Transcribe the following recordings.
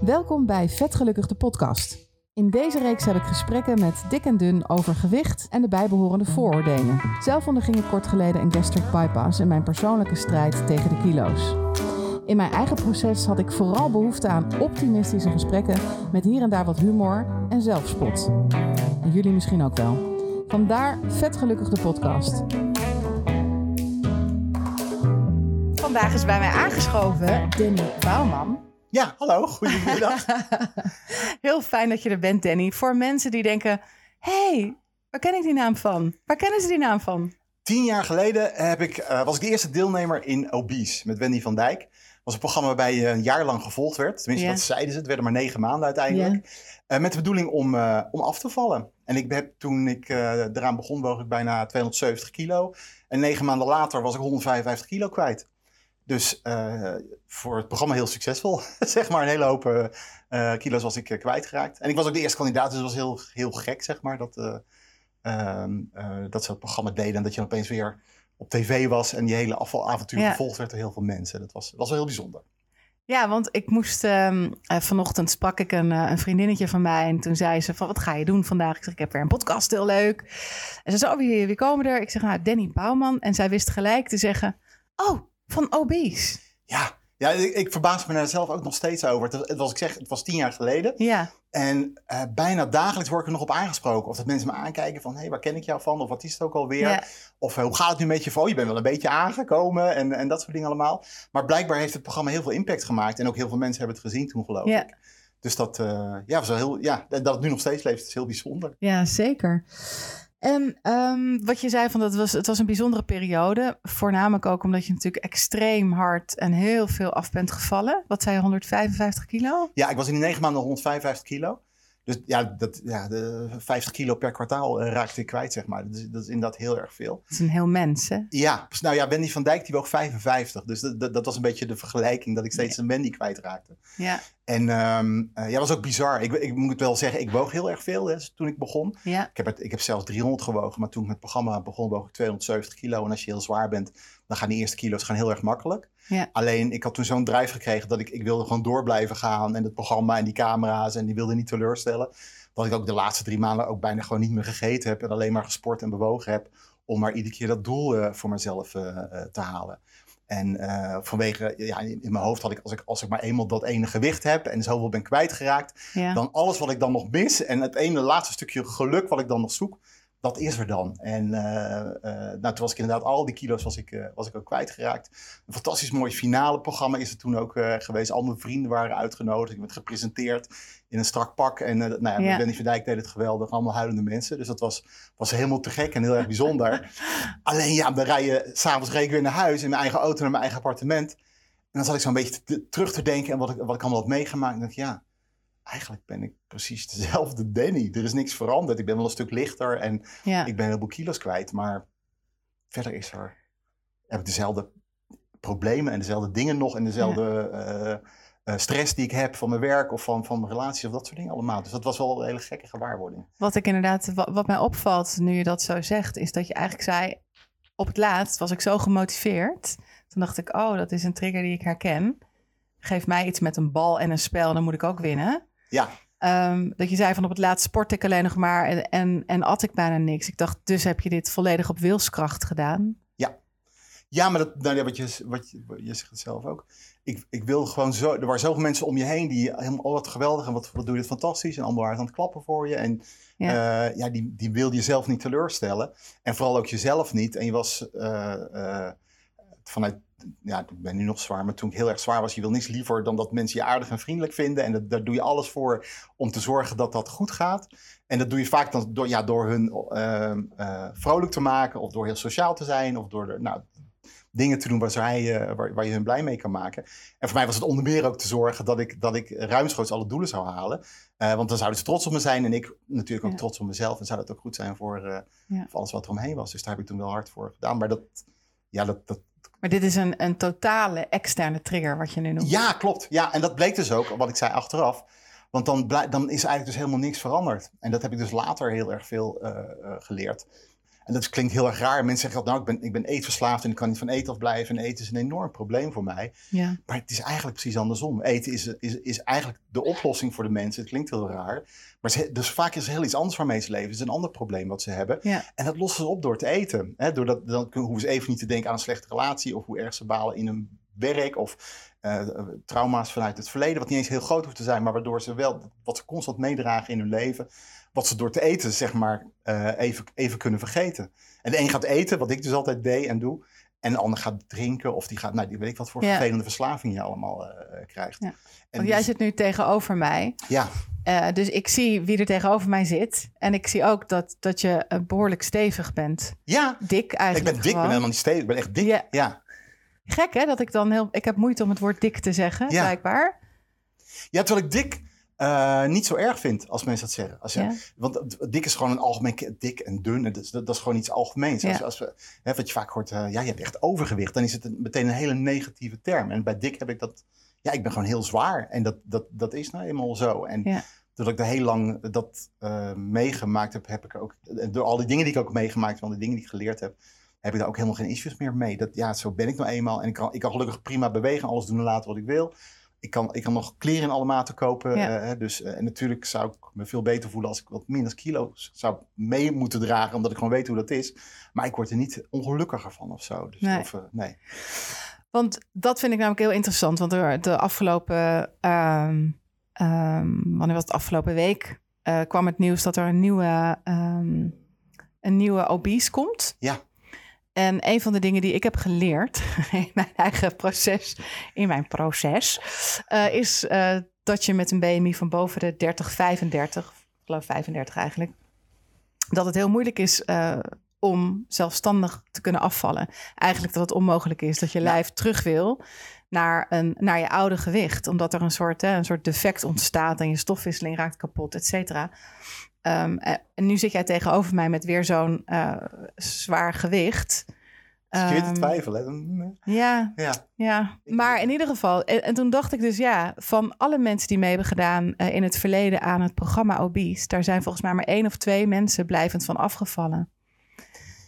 Welkom bij Vetgelukkig de podcast. In deze reeks heb ik gesprekken met dik en dun over gewicht en de bijbehorende vooroordelen. Zelf onderging ik kort geleden een gastric bypass in mijn persoonlijke strijd tegen de kilo's. In mijn eigen proces had ik vooral behoefte aan optimistische gesprekken met hier en daar wat humor en zelfspot. En jullie misschien ook wel. Vandaar Vetgelukkig de podcast. Vandaag is bij mij aangeschoven Danny Bouwman. Ja, hallo, goedemiddag. Heel fijn dat je er bent, Danny. Voor mensen die denken: hey, waar ken ik die naam van? Waar kennen ze die naam van? Tien jaar geleden heb ik, uh, was ik de eerste deelnemer in Obese met Wendy van Dijk. Dat was een programma waarbij je een jaar lang gevolgd werd. Tenminste, dat zeiden ze. Het werden maar negen maanden uiteindelijk. Uh, met de bedoeling om, uh, om af te vallen. En ik heb, toen ik eraan begon, woog ik bijna 270 kilo. En negen maanden later was ik 155 kilo kwijt. Dus uh, voor het programma heel succesvol. zeg maar, een hele hoop uh, kilo's was ik uh, kwijtgeraakt. En ik was ook de eerste kandidaat, dus het was heel, heel gek, zeg maar, dat, ehm, dat ze het programma deden. En dat je opeens weer op tv was en die hele afvalavontuur ja. gevolgd werd door heel veel mensen. Dat was, was wel heel bijzonder. Ja, want ik moest um, vanochtend sprak ik een, een, vriendinnetje van mij en toen zei ze van wat ga je doen vandaag? Ik zeg ik heb weer een podcast, heel leuk. En ze zei oh wie, wie komen er? Ik zeg nou Danny Bouwman en zij wist gelijk te zeggen oh van obese. Ja, ja ik, ik verbaas me daar zelf ook nog steeds over. Het, het, was, ik zeg, het was tien jaar geleden. Ja. En uh, bijna dagelijks word ik er nog op aangesproken. Of dat mensen me aankijken van, hé, hey, waar ken ik jou van? Of wat is het ook alweer? Ja. Of hoe gaat het nu met je? Van, oh, je bent wel een beetje aangekomen en, en dat soort dingen allemaal. Maar blijkbaar heeft het programma heel veel impact gemaakt. En ook heel veel mensen hebben het gezien toen, geloof ja. ik. Dus dat, uh, ja, was wel heel, ja, dat het nu nog steeds leeft, is heel bijzonder. Ja, zeker. En um, wat je zei, van dat was, het was een bijzondere periode. Voornamelijk ook omdat je natuurlijk extreem hard en heel veel af bent gevallen. Wat zei je, 155 kilo? Ja, ik was in die negen maanden 155 kilo. Dus ja, dat, ja de 50 kilo per kwartaal uh, raakte ik kwijt, zeg maar. Dat is, dat is inderdaad heel erg veel. Dat is een heel mens, hè? Ja, nou ja, Wendy van Dijk die woog 55. Dus dat, dat, dat was een beetje de vergelijking dat ik steeds ja. een Wendy kwijtraakte. Ja. En um, uh, ja, was ook bizar. Ik, ik moet wel zeggen, ik woog heel erg veel hè, toen ik begon. Ja. Ik, heb het, ik heb zelfs 300 gewogen, maar toen ik met het programma begon, woog ik 270 kilo. En als je heel zwaar bent, dan gaan die eerste kilo's gaan heel erg makkelijk. Ja. Alleen, ik had toen zo'n drijf gekregen dat ik, ik wilde gewoon door blijven gaan. En het programma en die camera's en die wilde niet teleurstellen. Dat ik ook de laatste drie maanden ook bijna gewoon niet meer gegeten heb. En alleen maar gesport en bewogen heb. Om maar iedere keer dat doel uh, voor mezelf uh, uh, te halen. En uh, vanwege, ja, in, in, mijn hoofd had ik als, ik, als ik maar eenmaal dat ene gewicht heb en zoveel ben kwijtgeraakt, ja. dan alles wat ik dan nog mis en het ene laatste stukje geluk wat ik dan nog zoek, dat is er dan. En uh, uh, nou, toen was ik inderdaad, al die kilo's was ik, uh, was ik ook kwijtgeraakt. Een fantastisch mooi finale programma is er toen ook geweest. Al mijn vrienden waren uitgenodigd. Ik werd gepresenteerd in een strak pak. En nou ja, ja. Benny van Dijk deed het geweldig. Allemaal huilende mensen. Dus dat was, was helemaal te gek en heel erg bijzonder. Alleen ja, dan rij je, s'avonds reed ik weer naar huis in mijn eigen auto naar mijn eigen appartement. En dan zat ik zo'n beetje te, terug te denken en wat ik, wat ik allemaal had meegemaakt. En dacht ja, eigenlijk ben ik precies dezelfde Danny. Er is niks veranderd. Ik ben wel een stuk lichter en ja. ik ben een heleboel kilo's kwijt. Maar verder is er, heb ik dezelfde problemen en dezelfde dingen nog en dezelfde ja. uh, uh, stress die ik heb van mijn werk of van, van mijn relatie of dat soort dingen allemaal. Dus dat was wel een hele gekke gewaarwording. Wat ik inderdaad, wat, wat mij opvalt nu je dat zo zegt, is dat je eigenlijk zei, op het laatst was ik zo gemotiveerd. Toen dacht ik, oh, dat is een trigger die ik herken. Geef mij iets met een bal en een spel, dan moet ik ook winnen. Ja. Um, dat je zei van op het laatst sport ik alleen nog maar en, en, en at ik bijna niks. Ik dacht, dus heb je dit volledig op wilskracht gedaan? Ja. Ja, maar dat, nou ja, wat, je, wat, je, je zegt het zelf ook. Ik, ik wil gewoon zo, er waren zoveel mensen om je heen die helemaal, oh wat geweldig en wat, wat doe je dit fantastisch. En allemaal waren aan het klappen voor je. En ja, uh, ja die, die wilde jezelf niet teleurstellen. En vooral ook jezelf niet. En je was uh, uh, vanuit ja, ik ben nu nog zwaar, maar toen ik heel erg zwaar was, je wil niks liever dan dat mensen je aardig en vriendelijk vinden. En dat, daar doe je alles voor om te zorgen dat dat goed gaat. En dat doe je vaak dan door, ja, door hun uh, uh, vrolijk te maken, of door heel sociaal te zijn, of door de, nou, dingen te doen waar, zij, uh, waar, waar, je hun blij mee kan maken. En voor mij was het onder meer ook te zorgen dat ik, dat ik ruimschoots alle doelen zou halen. want dan zouden ze trots op me zijn en ik natuurlijk ook ja. trots op mezelf. En zou dat ook goed zijn voor, ja. voor alles wat er omheen was. Dus daar heb ik toen wel hard voor gedaan. Maar dat, ja, dat, dat maar dit is een, een totale externe trigger, wat je nu noemt. Ja, klopt. Ja, en dat bleek dus ook, wat ik zei achteraf. Want dan, dan is eigenlijk dus helemaal niks veranderd. En dat heb ik dus later heel erg veel uh, uh, geleerd. En dat klinkt heel erg raar. Mensen zeggen nou, ik ben, ik ben eetverslaafd en ik kan niet van eten afblijven. En eten is een enorm probleem voor mij. Ja. Maar het is eigenlijk precies andersom. Eten is, is, is eigenlijk de oplossing voor de mensen. Het klinkt heel raar. Maar ze, dus vaak is er heel iets anders waarmee ze leven. Het is een ander probleem wat ze hebben. Ja. En dat lossen ze op door te eten. Hè, doordat, dan hoeven ze even niet te denken aan een slechte relatie. Of hoe erg ze balen in hun werk. Of uh, trauma's vanuit het verleden. Wat niet eens heel groot hoeft te zijn. Maar waardoor ze wel wat ze constant meedragen in hun leven. Wat ze door te eten, zeg maar, uh, even, even kunnen vergeten. En de een gaat eten, wat ik dus altijd deed en doe. En de ander gaat drinken of die gaat, nou, die weet ik wat voor Ja. vervelende verslaving je allemaal uh, krijgt. Ja. En Want jij dus- zit nu tegenover mij. Ja, Eh, dus ik zie wie er tegenover mij zit. En ik zie ook dat, dat je eh, behoorlijk stevig bent. ja. Dik ik eigenlijk ben dik, ik ben helemaal niet stevig. Ik ben echt dik. Ja. Ja. Gek hè, dat ik dan heel... Ik heb moeite om het woord dik te zeggen, Ja. blijkbaar. Ja, terwijl ik dik eh, niet zo erg vind als mensen dat zeggen. Als je, Ja. Want dik is gewoon een algemeen... Dik en dun, dat is, dat, dat is gewoon iets algemeens. Ja. Als, als we, hè, wat je vaak hoort, eh, ja, je hebt echt overgewicht. Dan is het een- meteen een hele negatieve term. En bij dik heb ik dat... Ja, ik ben gewoon heel zwaar. En dat, dat, dat is nou eenmaal zo. En Ja. doordat ik er heel lang dat eh, meegemaakt heb, heb ik ook... Door al die dingen die ik ook meegemaakt heb, al die dingen die ik geleerd heb... heb ik daar ook helemaal geen issues meer mee. Dat, ja, zo ben ik nou eenmaal. En ik kan, ik kan gelukkig prima bewegen, alles doen en laten wat ik wil. Ik kan, ik kan nog kleren in alle maten kopen. Ja. eh, dus, eh, en natuurlijk zou ik me veel beter voelen als ik wat minder kilo's zou mee moeten dragen. Omdat ik gewoon weet hoe dat is. Maar ik word er niet ongelukkiger van of zo. Dus, Nee. Of, eh, nee. Want dat vind ik namelijk heel interessant. Want er, de afgelopen... ehm, ehm, wanneer was het afgelopen week? kwam het nieuws dat er een nieuwe, ehm, een nieuwe obese komt. Ja. En een van de dingen die ik heb geleerd in mijn eigen proces, in mijn proces, eh, is eh, dat je met een BMI van boven de 30, 35, ik geloof 35 eigenlijk, dat het heel moeilijk is eh, om zelfstandig te kunnen afvallen. Eigenlijk dat het onmogelijk is dat je lijf terug wil naar, een, naar je oude gewicht, omdat er een soort, hè, een soort defect ontstaat en je stofwisseling raakt kapot, et cetera. Ehm, eh, en nu zit jij tegenover mij met weer zo'n eh, zwaar gewicht. Zit je te Ehm, twijfelen? Dan, ja, Ja. ja, maar in ieder geval. En, en toen dacht ik dus, ja, van alle mensen die mee hebben gedaan eh, in het verleden aan het programma Obese, daar zijn volgens mij maar één of twee mensen blijvend van afgevallen.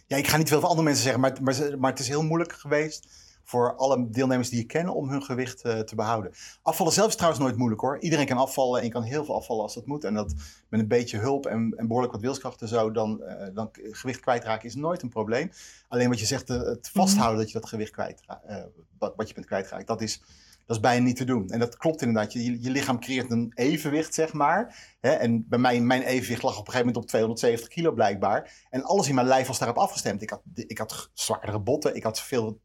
ja, ik ga niet veel van andere mensen zeggen. Maar, maar het is heel moeilijk geweest voor alle deelnemers die je kennen om hun gewicht eh, te behouden. Afvallen zelf is trouwens nooit moeilijk hoor. Iedereen kan afvallen en je kan heel veel afvallen als dat moet. En dat met een beetje hulp en, en behoorlijk wat wilskracht en zo, dan, eh, dan gewicht kwijtraken is nooit een probleem. Alleen wat je zegt, eh, het vasthouden dat je dat gewicht kwijtraakt, eh, wat, wat je bent kwijtgeraakt, dat is, dat is bijna niet te doen. En dat klopt inderdaad. Je, je, lichaam creëert een evenwicht, zeg maar. Hè? En bij mij, mijn evenwicht lag op een gegeven moment op 270 kilo blijkbaar. En alles in mijn lijf was daarop afgestemd. Ik had, ik had zwaardere botten, ik had veel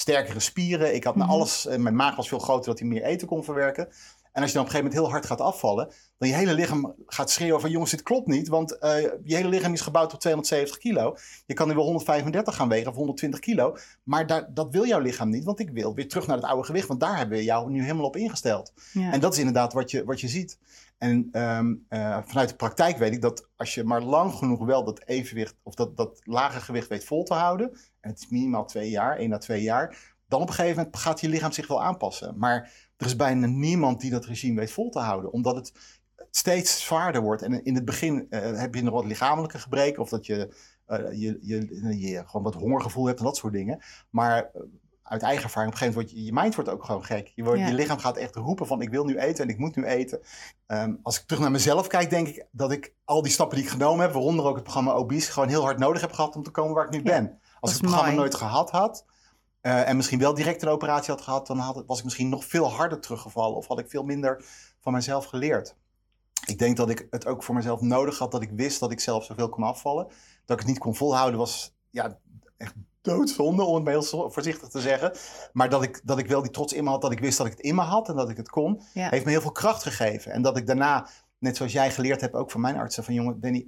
sterkere spieren. Ik had Mhm. alles, en mijn maag was veel groter dat hij meer eten kon verwerken. En als je dan op een gegeven moment heel hard gaat afvallen, dan je hele lichaam gaat schreeuwen van jongens, dit klopt niet. Want eh, je hele lichaam is gebouwd op 270 kilo. Je kan nu wel 135 gaan wegen of 120 kilo. Maar daar, dat wil jouw lichaam niet, want ik wil weer terug naar het oude gewicht. Want daar hebben we jou nu helemaal op ingesteld. Ja. En dat is inderdaad wat je, wat je ziet. En ehm, eh, vanuit de praktijk weet ik dat als je maar lang genoeg wel dat evenwicht of dat, dat lage gewicht weet vol te houden, en het is minimaal twee jaar, één à twee jaar, dan op een gegeven moment gaat je lichaam zich wel aanpassen. Maar er is bijna niemand die dat regime weet vol te houden, omdat het steeds zwaarder wordt. En in het begin eh, heb je nog wat lichamelijke gebreken of dat je, eh, je, je, je gewoon wat hongergevoel hebt en dat soort dingen. Maar eh, uit eigen ervaring, op een gegeven moment wordt je, je mind wordt ook gewoon gek. Je, wordt, Ja. je lichaam gaat echt roepen van ik wil nu eten en ik moet nu eten. Ehm, als ik terug naar mezelf kijk, denk ik dat ik al die stappen die ik genomen heb, waaronder ook het programma Obese, gewoon heel hard nodig heb gehad om te komen waar ik nu Ja, ben. Als ik het programma mooi. nooit gehad had eh, en misschien wel direct een operatie had gehad, dan had, was ik misschien nog veel harder teruggevallen of had ik veel minder van mezelf geleerd. Ik denk dat ik het ook voor mezelf nodig had dat ik wist dat ik zelf zoveel kon afvallen. Dat ik het niet kon volhouden was ja, echt doodzonde, om het maar heel voorzichtig te zeggen. Maar dat ik, dat ik wel die trots in me had, dat ik wist dat ik het in me had en dat ik het kon, Ja. heeft me heel veel kracht gegeven. En dat ik daarna, net zoals jij geleerd hebt, ook van mijn artsen, van jongen, Danny,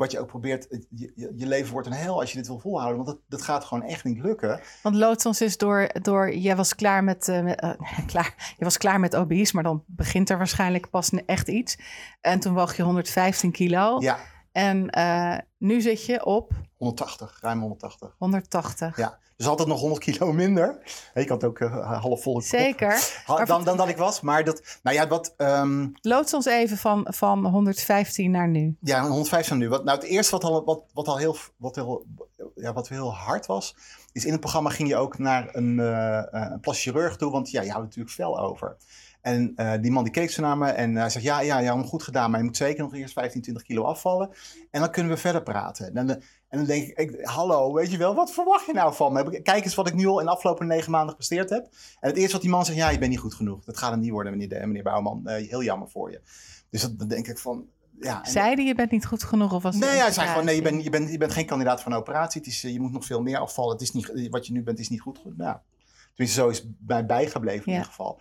wat je ook probeert, je, je, je leven wordt een hel als je dit wil volhouden, want dat, dat gaat gewoon echt niet lukken. Want loods ons is door, door jij was klaar met, eh, met, eh, klaar, je was klaar met obese, maar dan begint er waarschijnlijk pas echt iets. En toen woog je 115 kilo. Ja, En eh, nu zit je op 180, ruim 180. 180. Ja, dus altijd nog 100 kilo minder. Ik had ook uh, half volle kop. Zeker. Ha- dan, dan dat ik was. Maar dat, nou ja, wat, ehm, Loods ons even van, van 115 naar nu. ja, 105 zijn nu. Wat, nou, het eerste wat al, wat, wat al heel, wat heel, ja, wat heel hard was, is in het programma ging je ook naar een, uh, een plastic chirurg toe, want ja, je houdt natuurlijk vel over. En uh, die man die keek zo naar me en hij zegt, ja, ja, ja, goed gedaan, maar je moet zeker nog eerst 15, 20 kilo afvallen. En dan kunnen we verder praten. En, en dan denk ik, ik, hallo, weet je wel, wat verwacht je nou van me? Kijk eens wat ik nu al in de afgelopen negen maanden gepresteerd heb. En het eerste wat die man zegt, ja, je bent niet goed genoeg. Dat gaat hem niet worden, meneer, meneer Bouwman. Uh, heel jammer voor je. Dus dat, dan denk ik van, ja, zei die je bent niet goed genoeg? Of was nee, hij zei gewoon: nee, je bent, je, bent, je bent geen kandidaat voor een operatie. Het is, je moet nog veel meer afvallen. Het is niet, wat je nu bent, is niet goed. Nou, tenminste, zo is mij bijgebleven in ieder geval.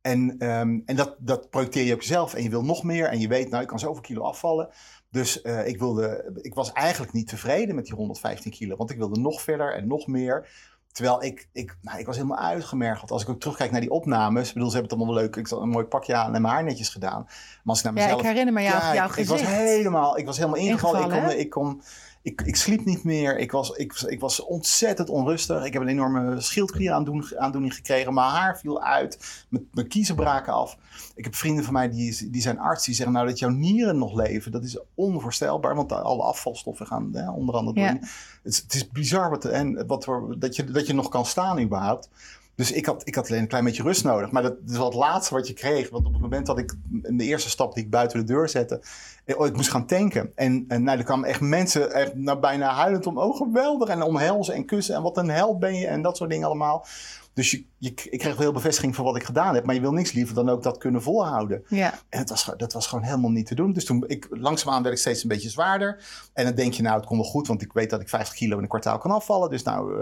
En, um, en dat, dat projecteer je op jezelf. En je wil nog meer. En je weet, nou, ik kan zoveel kilo afvallen. Dus uh, ik, wilde, ik was eigenlijk niet tevreden met die 115 kilo. Want ik wilde nog verder en nog meer. Terwijl ik, ik, nou, ik was helemaal uitgemergeld. Als ik ook terugkijk naar die opnames. Ik bedoel, ze hebben het allemaal leuk. Ik had een mooi pakje aan en mijn haar netjes gedaan. Maar als ik naar mezelf... Ja, ik herinner me jou, jouw gezicht. Ik was helemaal, ik was helemaal ingevallen. Ingevallen, ik, kon, ik, kon, ik, ik sliep niet meer. Ik was, ik, ik was ontzettend onrustig. Ik heb een enorme schildklieraandoening gekregen. Mijn haar viel uit. Mijn, mijn kiezen braken af. Ik heb vrienden van mij die, die zijn arts. Die zeggen nou dat jouw nieren nog leven. Dat is onvoorstelbaar. Want alle afvalstoffen gaan onder andere door. Het, is, het is bizar wat, en wat, dat, je, dat je nog kan staan überhaupt. Dus ik had, ik had alleen een klein beetje rust nodig. Maar dat is wel het laatste wat je kreeg. Want op het moment dat ik de eerste stap die ik buiten de deur zette. Ik moest gaan tanken. En, en nou, er kwamen echt mensen echt, nou, bijna huilend om. Oh, geweldig. En omhelzen en kussen. En wat een held ben je. En dat soort dingen allemaal. Dus je, je, ik kreeg veel bevestiging van wat ik gedaan heb. Maar je wil niks liever dan ook dat kunnen volhouden. Ja. En het was, dat was gewoon helemaal niet te doen. Dus toen, ik, langzaamaan werd ik steeds een beetje zwaarder. En dan denk je, nou, het komt wel goed. Want ik weet dat ik 50 kilo in een kwartaal kan afvallen. Dus nou,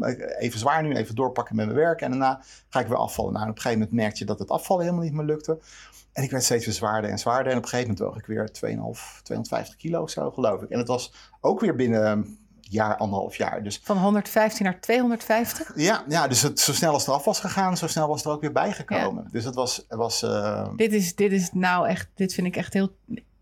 uh, even zwaar nu. Even doorpakken met mijn werk. En daarna ga ik weer afvallen. Nou, en op een gegeven moment merkte je dat het afvallen helemaal niet meer lukte. En ik werd steeds weer zwaarder en zwaarder. En op een gegeven moment woog ik weer 2,5, 250 kilo of zo, geloof ik. En het was ook weer binnen jaar, anderhalf jaar. Dus, Van 115 naar 250? Ja, ja dus het, zo snel als het eraf was gegaan, zo snel was het er ook weer bijgekomen. Ja. Dus dat was... was uh... dit, is, dit is nou echt, dit vind ik echt heel...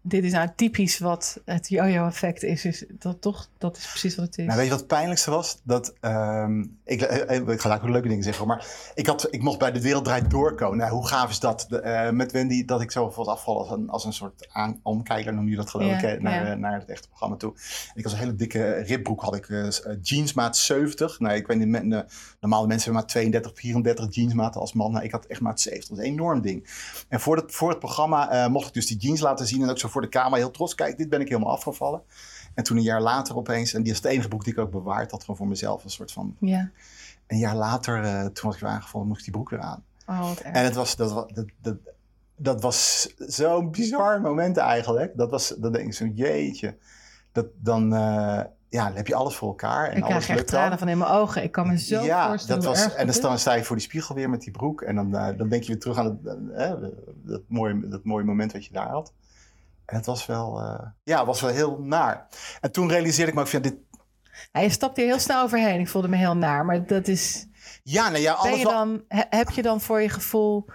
Dit is nou typisch wat het yo-yo-effect is, is. Dat toch, dat is precies wat het is. Nou, weet je wat het pijnlijkste was? Dat, um, ik, ik ga ook leuke dingen zeggen, maar ik, had, ik mocht bij de Wereld Draait doorkomen. Nou, hoe gaaf is dat? De, uh, met Wendy, dat ik zo wat afval als een, als een soort aan, omkijker, noem je dat geloof ja, ik, naar, ja. naar het echte programma toe. Ik had een hele dikke ribbroek, had ik uh, jeansmaat 70. Nee, ik weet niet, de, normale mensen hebben maar 32, 34 jeansmaten als man. Nou, ik had echt maat 70. Dat is een enorm ding. En voor het, voor het programma uh, mocht ik dus die jeans laten zien en ook zo voor de camera heel trots. Kijk, dit ben ik helemaal afgevallen. En toen een jaar later opeens, en die is het enige boek die ik ook bewaard had, gewoon voor mezelf, een soort van. Ja. Een jaar later, uh, toen was ik weer aangevallen, moest ik die broek weer aan. Oh, wat erg. En het was, dat, dat, dat, dat was zo'n bizar moment eigenlijk. Dat was, dat denk ik zo, jeetje. Dat dan, uh, ja, dan heb je alles voor elkaar. En ik alles krijg echt tranen van in mijn ogen. Ik kan me zo ja, voorstellen dat was, En dan dan sta je voor die spiegel weer met die broek. En dan, uh, dan denk je weer terug aan het, dat, mooie, dat mooie moment wat je daar had. Het was wel, uh, ja, was wel heel naar. En toen realiseerde ik me ook van, ja, dit... Ja, je stapt hier heel snel overheen. Ik voelde me heel naar, maar dat is... Ja, nou ja, alles ben je dan, heb je dan voor je gevoel...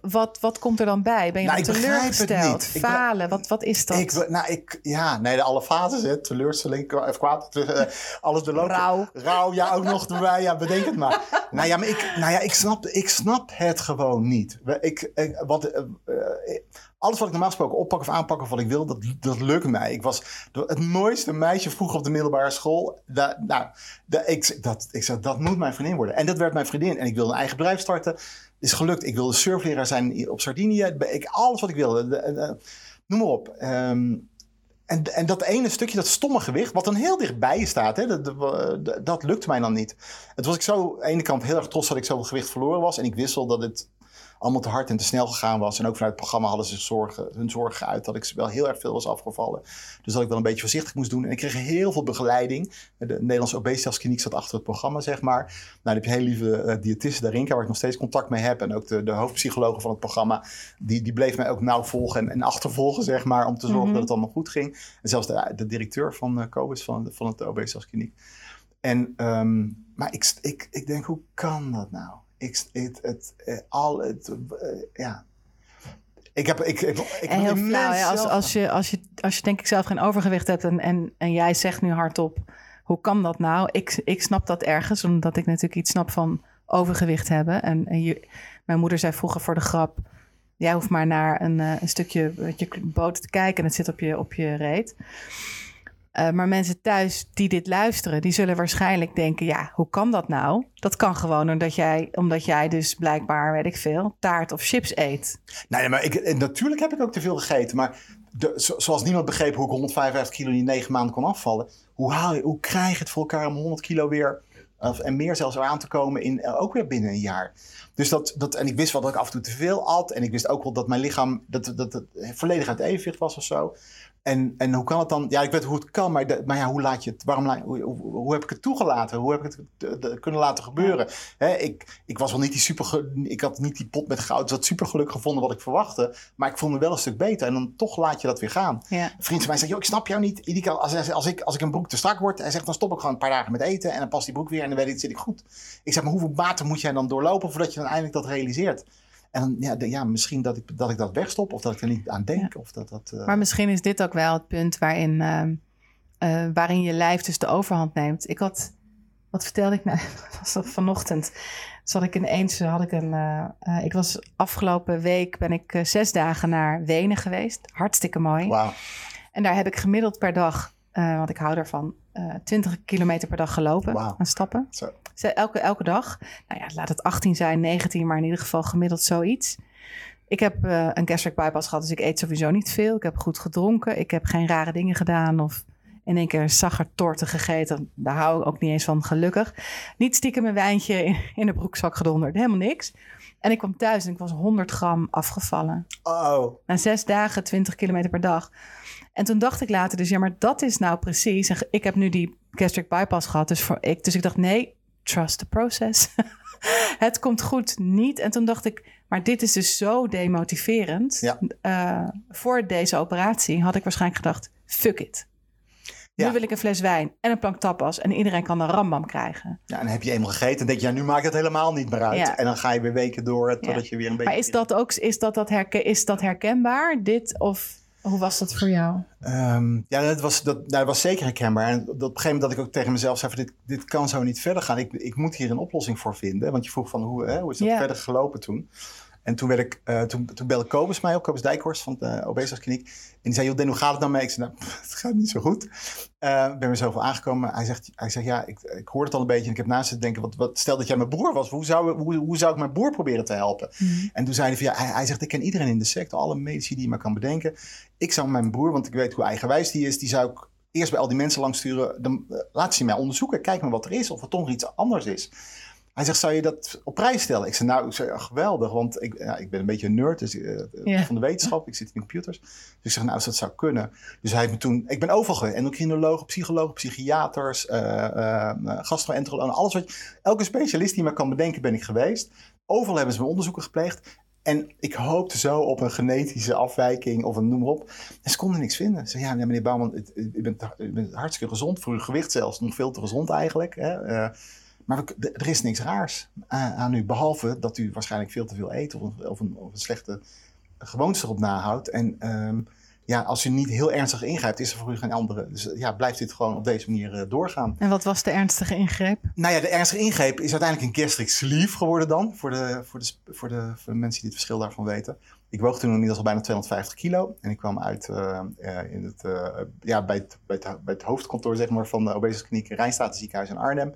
Wat, wat komt er dan bij? Ben je nou, teleurgesteld? Falen? Wat, wat is dat? Ik, nou, ik, ja, nee, de alle fases, hè. teleurstelling, kwaad, uh, alles de Rauw. Rauw, ja, ook nog erbij. Ja, bedenk het maar. nou ja, maar ik, nou ja, ik, snap, ik snap het gewoon niet. Ik, ik wat, uh, alles wat ik normaal gesproken oppak of aanpak of wat ik wil, dat, dat lukt mij. Ik was het mooiste meisje vroeger op de middelbare school. Da, nou, da, ik, dat, ik zei, dat moet mijn vriendin worden. En dat werd mijn vriendin. En ik wilde een eigen bedrijf starten. Is gelukt. Ik wilde surfleraar zijn op Sardinië. Ik, alles wat ik wilde. De, de, noem maar op. Um, en, en dat ene stukje, dat stomme gewicht, wat dan heel dichtbij staat, hè, dat, dat, dat lukte mij dan niet. Het was ik zo, aan de ene kant heel erg trots dat ik zoveel gewicht verloren was. En ik wissel dat het allemaal te hard en te snel gegaan was. En ook vanuit het programma hadden ze zorgen, hun zorgen uit dat ik wel heel erg veel was afgevallen. Dus dat ik wel een beetje voorzichtig moest doen. En ik kreeg heel veel begeleiding. De Nederlandse obesitaskliniek zat achter het programma, zeg maar. Nou, dan heb je heel lieve uh, diëtiste Darinka, waar ik nog steeds contact mee heb. En ook de, de hoofdpsychologe van het programma. Die, die bleef mij ook nauw volgen en, en achtervolgen, zeg maar. Om te zorgen mm-hmm. dat het allemaal goed ging. En zelfs de, de directeur van uh, COBIS, van, van het obesitaskliniek. En, um, maar ik, ik, ik denk, hoe kan dat nou? Ik, het, het, het, al het, uh, ja. Ik heb, ik, ik, ik en heel flauw, ja, als, als, je, als, je, als je denk ik zelf geen overgewicht hebt en, en, en jij zegt nu hardop, hoe kan dat nou? Ik, ik snap dat ergens, omdat ik natuurlijk iets snap van overgewicht hebben. En, en je, mijn moeder zei vroeger voor de grap, jij hoeft maar naar een, uh, een stukje je boter te kijken en het zit op je, op je reet. Uh, maar mensen thuis die dit luisteren, die zullen waarschijnlijk denken: ja, hoe kan dat nou? Dat kan gewoon omdat jij, omdat jij dus blijkbaar, weet ik veel, taart of chips eet. Nee, maar ik, natuurlijk heb ik ook te veel gegeten. Maar de, zoals niemand begreep hoe ik 155 kilo in negen maanden kon afvallen, hoe, haal je, hoe krijg je het voor elkaar om 100 kilo weer en meer zelfs aan te komen in, eh, ook weer binnen een jaar. Dus dat, dat, en ik wist wel dat ik af en toe te veel at. En ik wist ook wel dat mijn lichaam dat, dat, dat volledig uit evenwicht was of zo. En, en hoe kan het dan? Ja, ik weet hoe het kan, maar, maar ja, hoe laat je het? Waarom, hoe, hoe, heb ik het toegelaten? Hoe heb ik het kunnen laten gebeuren? ik, ik was wel niet die super. Ik had niet die pot met goud. Dat super geluk gevonden wat ik verwachtte. Maar ik vond me wel een stuk beter. En dan toch laat je dat weer gaan. Ja. Een vriend van mij zegt: Joh, ik snap jou niet. Als, als, ik, als ik een broek te strak word, hij zegt dan stop ik gewoon een paar dagen met eten. En dan past die broek weer en dan weet ik, zit ik goed. Ik zeg: Maar hoeveel water moet jij dan doorlopen voordat je dan eindelijk dat realiseert? En ja, ja, misschien dat ik, dat ik dat wegstop of dat ik er niet aan denk. Of dat, dat, uh... Maar misschien is dit ook wel het punt waarin, uh, uh, waarin je lijf dus de overhand neemt. Ik had, wat vertelde ik nou? was dat vanochtend? Zat ik ineens, had ik een, ik was afgelopen week ben ik zes dagen naar Wenen geweest. Hartstikke mooi. Wow. En daar heb ik gemiddeld per dag, want ik hou ervan, 20 kilometer per dag gelopen wow. aan stappen. Zo. Elke, elke dag. Nou ja, laat het 18 zijn, 19, maar in ieder geval gemiddeld zoiets. Ik heb uh, een gastric bypass gehad, dus ik eet sowieso niet veel. Ik heb goed gedronken. Ik heb geen rare dingen gedaan of in één keer zaggertorten gegeten. Daar hou ik ook niet eens van, gelukkig. Niet stiekem een wijntje in, in de broekzak gedonderd. Helemaal niks. En ik kwam thuis en ik was 100 gram afgevallen. Oh. Na zes dagen, 20 kilometer per dag. En toen dacht ik later dus, ja, maar dat is nou precies. ik heb nu die gastric bypass gehad, dus, voor ik, dus ik dacht, nee, trust the process. het komt goed niet. En toen dacht ik, maar dit is dus zo demotiverend. Ja. Uh, voor deze operatie had ik waarschijnlijk gedacht, fuck it. Ja. Nu wil ik een fles wijn en een plank tapas en iedereen kan een rambam krijgen. Ja, en dan heb je eenmaal gegeten en denk je, ja, nu maakt het helemaal niet meer uit. Ja. En dan ga je weer weken door totdat je weer een beetje... Maar is dat ook is dat, dat, herken, is dat herkenbaar, dit of... Hoe was dat voor jou? Um, ja, dat was, dat, dat was zeker herkenbaar. En op een gegeven moment dat ik ook tegen mezelf zei: van dit, dit kan zo niet verder gaan. Ik, ik moet hier een oplossing voor vinden. Want je vroeg van hoe, hè, hoe is dat verder gelopen toen? En toen, werd ik, uh, toen, toen belde Kobus mij op, Kobus Dijkhorst van de Obesitaskliniek. En die zei, joh, hoe gaat het nou mee? Ik zei, nou, het gaat niet zo goed. Uh, ben weer zoveel aangekomen. Hij zegt, hij zegt ja, ik, ik hoor het al een beetje. En ik heb naast het denken, wat, wat, stel dat jij mijn broer was. Hoe zou, hoe, hoe zou ik mijn broer proberen te helpen? Mhm. En toen zei hij, van, ja, hij, hij, zegt, ik ken iedereen in de sector. Alle medici die je maar kan bedenken. Ik zou mijn broer, want ik weet hoe eigenwijs die is. Die zou ik eerst bij al die mensen langs sturen. Dan, uh, laat ze mij onderzoeken. Kijk maar wat er is. Of er toch iets anders is. Hij zegt, zou je dat op prijs stellen? Ik zei, nou, ik zei, geweldig, want ik, ja, ik ben een beetje een nerd dus, uh, van de wetenschap. Ik zit in computers. Dus ik zeg, nou, als dat zou kunnen. Dus hij heeft me toen, ik ben overal geweest. Endocrinologen, psychologen, psychiaters, uh, uh, gastroenterologen, alles wat je, elke specialist die me kan bedenken ben ik geweest. Overal hebben ze me onderzoeken gepleegd. En ik hoopte zo op een genetische afwijking of een noem maar op. En ze konden niks vinden. Ze zeiden, ja, meneer Bouwman, u bent, u bent hartstikke gezond. Voor uw gewicht zelfs nog veel te gezond eigenlijk. Hè? Maar er is niks raars aan u, behalve dat u waarschijnlijk veel te veel eet of een, of een, of een slechte gewoonte erop nahoudt. En um, ja, als u niet heel ernstig ingrijpt, is er voor u geen andere. Dus ja, blijft dit gewoon op deze manier uh, doorgaan. En wat was de ernstige ingreep? Nou ja, de ernstige ingreep is uiteindelijk een gastric sleeve geworden dan, voor de, voor, de, voor, de, voor de mensen die het verschil daarvan weten. Ik woog toen inmiddels al bijna 250 kilo. En ik kwam uit uh, uh, in het, ja, bij, het, bij, het, bij het hoofdkantoor zeg maar, van de obesitaskliniek Rijnstaten ziekenhuis in Arnhem.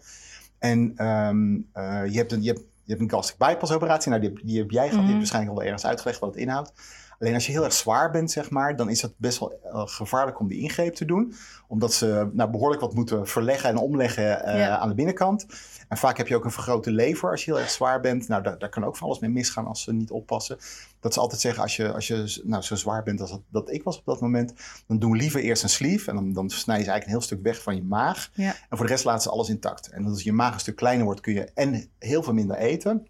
En um, uh, je, hebt een, je, hebt, je hebt een gastric bypass operatie. Nou, die, die heb jij gehad. Mm Die heb mhm. waarschijnlijk al wel ergens uitgelegd wat het inhoudt. Alleen als je heel erg zwaar bent, zeg maar, dan is het best wel uh, gevaarlijk om die ingreep te doen. Omdat ze nou, behoorlijk wat moeten verleggen en omleggen uh, ja. aan de binnenkant. En vaak heb je ook een vergrote lever als je heel erg zwaar bent. Nou, daar, daar kan ook van alles mee misgaan als ze niet oppassen. Dat ze altijd zeggen, als je, als je nou, zo zwaar bent als dat, dat ik was op dat moment, dan doen liever eerst een sleeve. En dan, dan snijden ze eigenlijk een heel stuk weg van je maag. Ja. En voor de rest laten ze alles intact. En als je maag een stuk kleiner wordt, kun je en heel veel minder eten.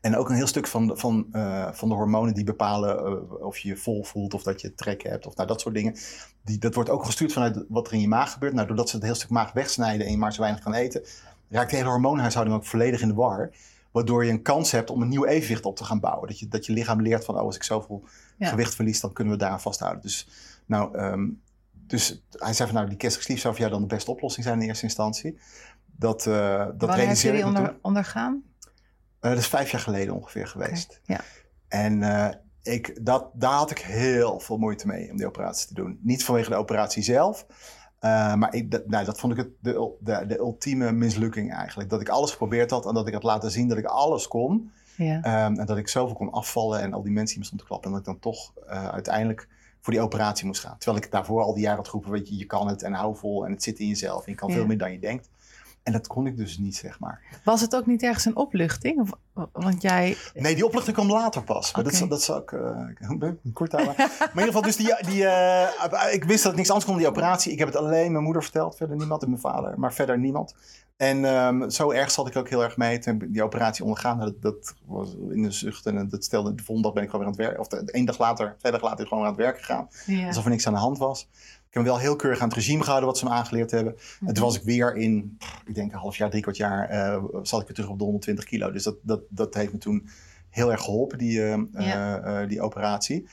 En ook een heel stuk van, van, uh, van de hormonen die bepalen uh, of je je vol voelt of dat je trek hebt of nou, dat soort dingen. Die, dat wordt ook gestuurd vanuit wat er in je maag gebeurt. Nou, doordat ze het heel stuk maag wegsnijden en je maar zo weinig kan eten, raakt de hele hormoonhuishouding ook volledig in de war. Waardoor je een kans hebt om een nieuw evenwicht op te gaan bouwen. Dat je, dat je lichaam leert van, oh, als ik zoveel ja. gewicht verlies, dan kunnen we daaraan vasthouden. Dus, nou, um, dus hij zei van, nou, die gastric zou voor jou dan de beste oplossing zijn in eerste instantie. Dat, uh, dat Wanneer heb je die onder, ondergaan? Uh, dat is vijf jaar geleden ongeveer geweest. Okay. Ja. En uh, ik, dat, daar had ik heel veel moeite mee om die operatie te doen. Niet vanwege de operatie zelf, Uh, maar ik, dat, nou, dat vond ik het, de, de, de, ultieme mislukking eigenlijk. Dat ik alles geprobeerd had en dat ik had laten zien dat ik alles kon. Ja. Um, en dat ik zoveel kon afvallen en al die mensen die me stonden te klappen. En dat ik dan toch uh, uiteindelijk voor die operatie moest gaan. Terwijl ik daarvoor al die jaren had geroepen, weet je, je kan het en hou vol en het zit in jezelf. En je kan ja. veel meer dan je denkt. En dat kon ik dus niet, zeg maar. Was het ook niet ergens een opluchting? Want jij... Nee, die opluchting kwam later pas. Maar dat, dat zou ik uh, kort houden. maar in ieder geval, dus die, die, uh, ik wist dat het niks anders kon, die operatie. Ik heb het alleen mijn moeder verteld, verder niemand en mijn vader. Maar verder niemand. En um, zo erg zat ik ook heel erg mee. Toen die operatie ondergaan. Dat, dat was in de zucht. En dat stelde, de volgende dag ben ik gewoon weer aan het werk. Of één dag later, twee dagen later, gewoon aan het werk gegaan. Ja. Alsof er niks aan de hand was. Ik heb wel heel keurig aan het regime gehouden wat ze me aangeleerd hebben. En toen mhm. was ik weer in, ik denk een half jaar, drie kwart jaar, uh, zat ik weer terug op de 120 kilo. Dus dat, dat, dat heeft me toen heel erg geholpen, die, uh, ja. uh, die operatie.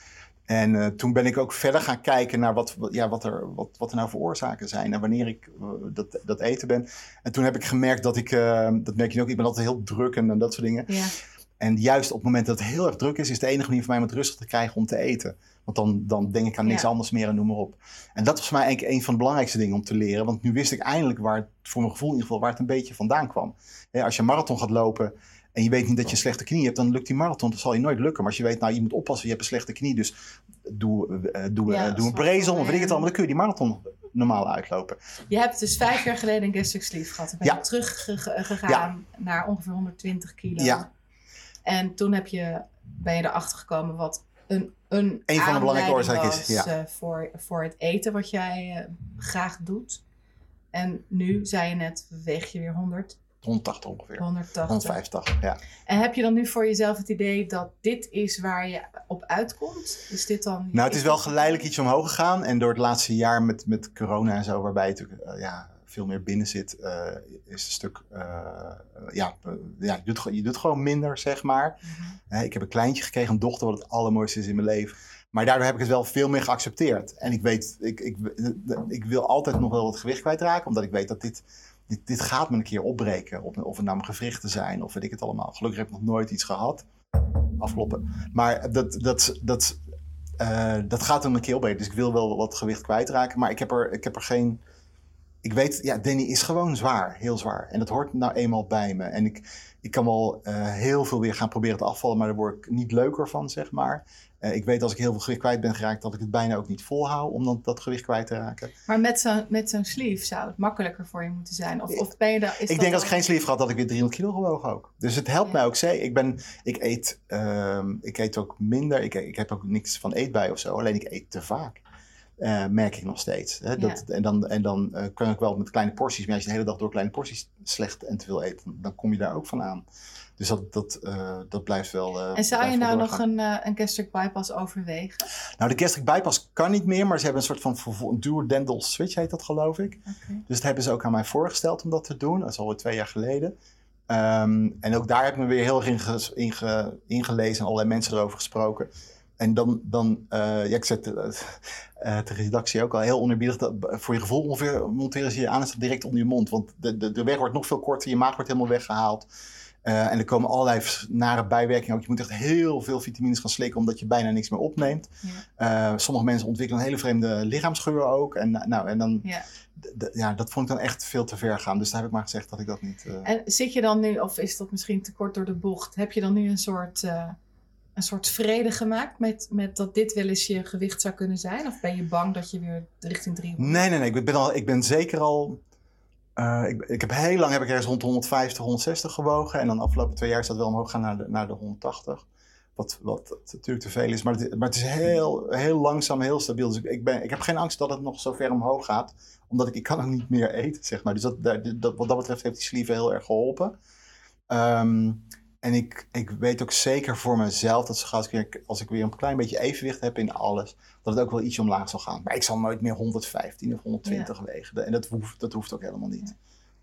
En toen ben ik ook verder gaan kijken naar wat, ja, wat, er, wat, wat er nou voor oorzaken zijn en wanneer ik dat, dat eten ben. En toen heb ik gemerkt dat ik, dat merk je ook, ik ben altijd heel druk en, en dat soort dingen. Ja. En juist op het moment dat het heel erg druk is, is de enige manier voor mij om het rustig te krijgen om te eten. Want dan, dan denk ik aan niks anders meer en noem maar op. En dat was voor mij eigenlijk een van de belangrijkste dingen om te leren. Want nu wist ik eindelijk waar het, voor mijn gevoel in ieder geval, waar het een beetje vandaan kwam. als je een marathon gaat lopen en je weet niet dat je een slechte knie hebt, dan lukt die marathon, dat zal je nooit lukken. Maar als je weet, nou je moet oppassen, je hebt een slechte knie, dus doe, uh, doe, uh, doe een brezel of weet ik het allemaal, dan kun je die marathon normaal uitlopen. Je hebt dus vijf jaar geleden een gastric sleeve gehad. Dan ben je teruggegaan ja. naar ongeveer 120 kilo. Ja. En toen heb je, ben je erachter gekomen wat een, een, een van de belangrijke oorzaken is. Ja. Uh, voor, voor het eten wat jij uh, graag doet. En nu zei je net, weeg je weer 100. 180 ongeveer. 180. 185, ja. En heb je dan nu voor jezelf het idee dat dit is waar je op uitkomt? Is dit dan... Nou, het is wel geleidelijk iets omhoog gegaan. En door het laatste jaar met, met corona en zo, waarbij je natuurlijk uh, ja, veel meer binnen zit, uh, is een stuk, uh, ja, ja je, doet, je doet gewoon minder, zeg maar. Mm ik heb een kleintje gekregen, een dochter, wat het allermooiste is in mijn leven. Maar daardoor heb ik het wel veel meer geaccepteerd. En ik weet, ik, ik, ik wil altijd nog wel wat gewicht kwijtraken, omdat ik weet dat dit, dit, dit gaat me een keer opbreken. Of, of het nou mijn gewrichten zijn, of weet ik het allemaal. Gelukkig heb ik nog nooit iets gehad. Afkloppen. Maar dat, dat, dat, uh, dat gaat hem een keer opbreken. Dus ik wil wel wat gewicht kwijtraken. Maar ik heb er, ik heb er geen ik weet, ja, Danny is gewoon zwaar, heel zwaar. En dat hoort nou eenmaal bij me. En ik, ik kan wel uh, heel veel weer gaan proberen te afvallen, maar daar word ik niet leuker van, zeg maar. Uh, ik weet als ik heel veel gewicht kwijt ben geraakt, dat ik het bijna ook niet volhoud om dan dat gewicht kwijt te raken. Maar met zo'n met zo'n sleeve zou het makkelijker voor je moeten zijn? Of, of ben je daar, is ik denk als ik geen sleeve had, dat ik weer 300 kilo gewogen ook. Dus het helpt mij ook zeker. Ik, ben, ik, eet, uh, ik eet ook minder, ik, ik heb ook niks van eetbij of zo, alleen ik eet te vaak. Uh, merk ik nog steeds. Hè? Dat, En dan, en dan uh, kan ik wel met kleine porties, maar als je de hele dag door kleine porties slecht en te veel eet, dan kom je daar ook van aan. Dus dat, dat, uh, dat blijft wel. en zou je nou nog een, een gastric bypass overwegen? Nou, de gastric bypass kan niet meer, maar ze hebben een soort van een dental switch, heet dat geloof ik. Okay. Dus dat hebben ze ook aan mij voorgesteld om dat te doen. Dat is alweer twee jaar geleden. Um, en ook daar heb ik me weer heel erg in, ge, in ge, ingelezen en allerlei mensen erover gesproken. En dan, dan uh, ja, ik zet uh, de redactie ook al heel onerbiedig. Dat, voor je gevoel ongeveer monteren ze je aan direct onder je mond. Want de, de, de weg wordt nog veel korter, je maag wordt helemaal weggehaald. Uh, en er komen allerlei nare bijwerkingen ook. Je moet echt heel veel vitamines gaan slikken omdat je bijna niks meer opneemt. Ja. sommige mensen ontwikkelen een hele vreemde lichaamsgeur ook. En, nou, en dan, ja. ja. dat vond ik dan echt veel te ver gaan. Dus daar heb ik maar gezegd dat ik dat niet... En zit je dan nu, of is dat misschien te kort door de bocht, heb je dan nu een soort een soort vrede gemaakt met, met dat dit wel eens je gewicht zou kunnen zijn? Of ben je bang dat je weer richting 300? Nee, nee, nee. Ik ben, al, ik ben zeker al. Uh, ik, ik, heb heel lang heb ik ergens rond de 150, 160 gewogen. En dan de afgelopen twee jaar is dat wel omhoog gaan naar de, naar de 180. Wat, wat natuurlijk te veel is. Maar het, maar het is heel, heel langzaam, heel stabiel. Dus ik, ik, ben, ik heb geen angst dat het nog zo ver omhoog gaat. Omdat ik, ik kan ook niet meer eten, zeg maar. Dus dat, dat, wat dat betreft heeft die sleeve heel erg geholpen. Um, en ik, ik weet ook zeker voor mezelf dat als ik, weer, als ik weer een klein beetje evenwicht heb in alles, dat het ook wel ietsje omlaag zal gaan. Maar ik zal nooit meer 115 of 120 wegen. En dat hoeft, dat hoeft ook helemaal niet.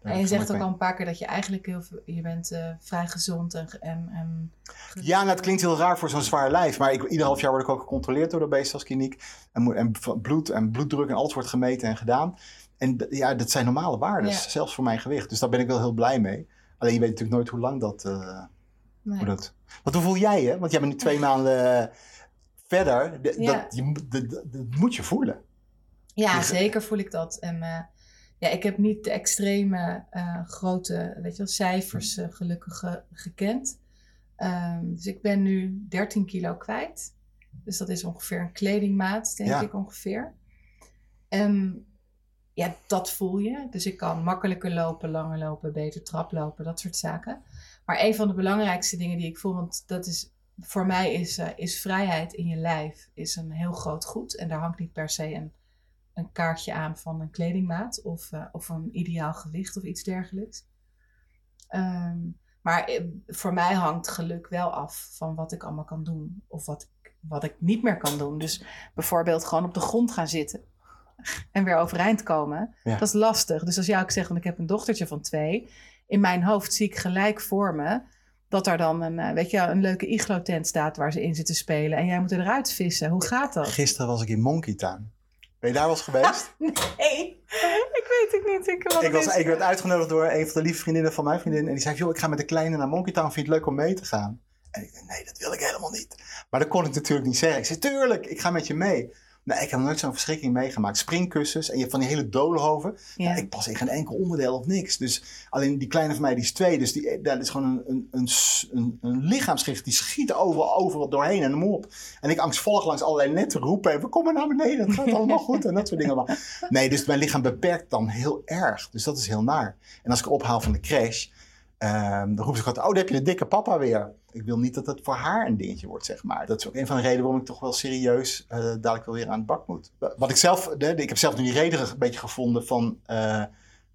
En je zegt ook al een paar keer dat je eigenlijk heel veel, je bent uh, vrij gezond en, en, en Ja, nou, het klinkt heel raar voor zo'n zwaar lijf. Maar ik, ieder half jaar word ik ook gecontroleerd door de beestelskliniek. En, en bloed en bloeddruk en alles wordt gemeten en gedaan. En ja, dat zijn normale waarden, zelfs voor mijn gewicht. Dus daar ben ik wel heel blij mee. Alleen je weet natuurlijk nooit hoe lang dat... Uh, Nee. dat, want hoe voel jij je? Want jij bent nu twee maanden verder. dat, je, dat moet je voelen. Ja, zeker voel ik dat. En uh, ja, ik heb niet de extreme uh, grote weet je wel, cijfers uh, gelukkig gekend. Um, dus ik ben nu 13 kilo kwijt. Dus dat is ongeveer een kledingmaat, denk ja. ik ongeveer. En ja, dat voel je. Dus ik kan makkelijker lopen, langer lopen, beter traplopen, dat soort zaken. Maar een van de belangrijkste dingen die ik voel, want dat is voor mij is, uh, is vrijheid in je lijf is een heel groot goed. En daar hangt niet per se een, een kaartje aan van een kledingmaat of, uh, of een ideaal gewicht of iets dergelijks. Um, maar eh, voor mij hangt geluk wel af van wat ik allemaal kan doen of wat ik, wat ik niet meer kan doen. Dus bijvoorbeeld gewoon op de grond gaan zitten en weer overeind komen. Dat is lastig. Dus als jou ik zeg, want ik heb een dochtertje van twee. In mijn hoofd zie ik gelijk voor me dat er dan een, eh, weet je, een leuke iglo-tent staat waar ze in zitten spelen. En jij moet eruit vissen. Hoe gaat dat? Gisteren was ik in Monkey Town. Ben je daar wel eens geweest? nee, ik weet het niet. Ik, ik, was, ik werd uitgenodigd door een van de lieve vriendinnen van mijn vriendin. En die zei, joh, ik ga met de kleine naar Monkey Town. Vind je het leuk om mee te gaan? En ik dacht, nee, dat wil ik helemaal niet. Maar dat kon ik natuurlijk niet zeggen. Ik zei, tuurlijk, ik ga met je mee. Nee, ik heb nooit zo'n verschrikking meegemaakt. Springkussens en je hebt van die hele dolenhoven. Ja. ik pas in geen enkel onderdeel of niks. Dus alleen die kleine van mij, die is twee. Dus die, dat is gewoon een, een, een, een lichaamsgericht. Die schiet overal, overal doorheen en hem op. En ik angstvallig langs allerlei netten roepen. En we komen naar beneden, het gaat allemaal goed. En dat soort dingen. Nee, dus mijn lichaam beperkt dan heel erg. Dus dat is heel naar. En als ik ophaal van de crash Um, dan roepen ze altijd, oh, daar heb je de dikke papa weer. Ik wil niet dat het voor haar een dingetje wordt, zeg maar. Dat is ook een van de redenen waarom ik toch wel serieus uh, dadelijk wel weer aan het bak moet. Wat ik zelf, ik heb zelf nu die reden een beetje gevonden van uh,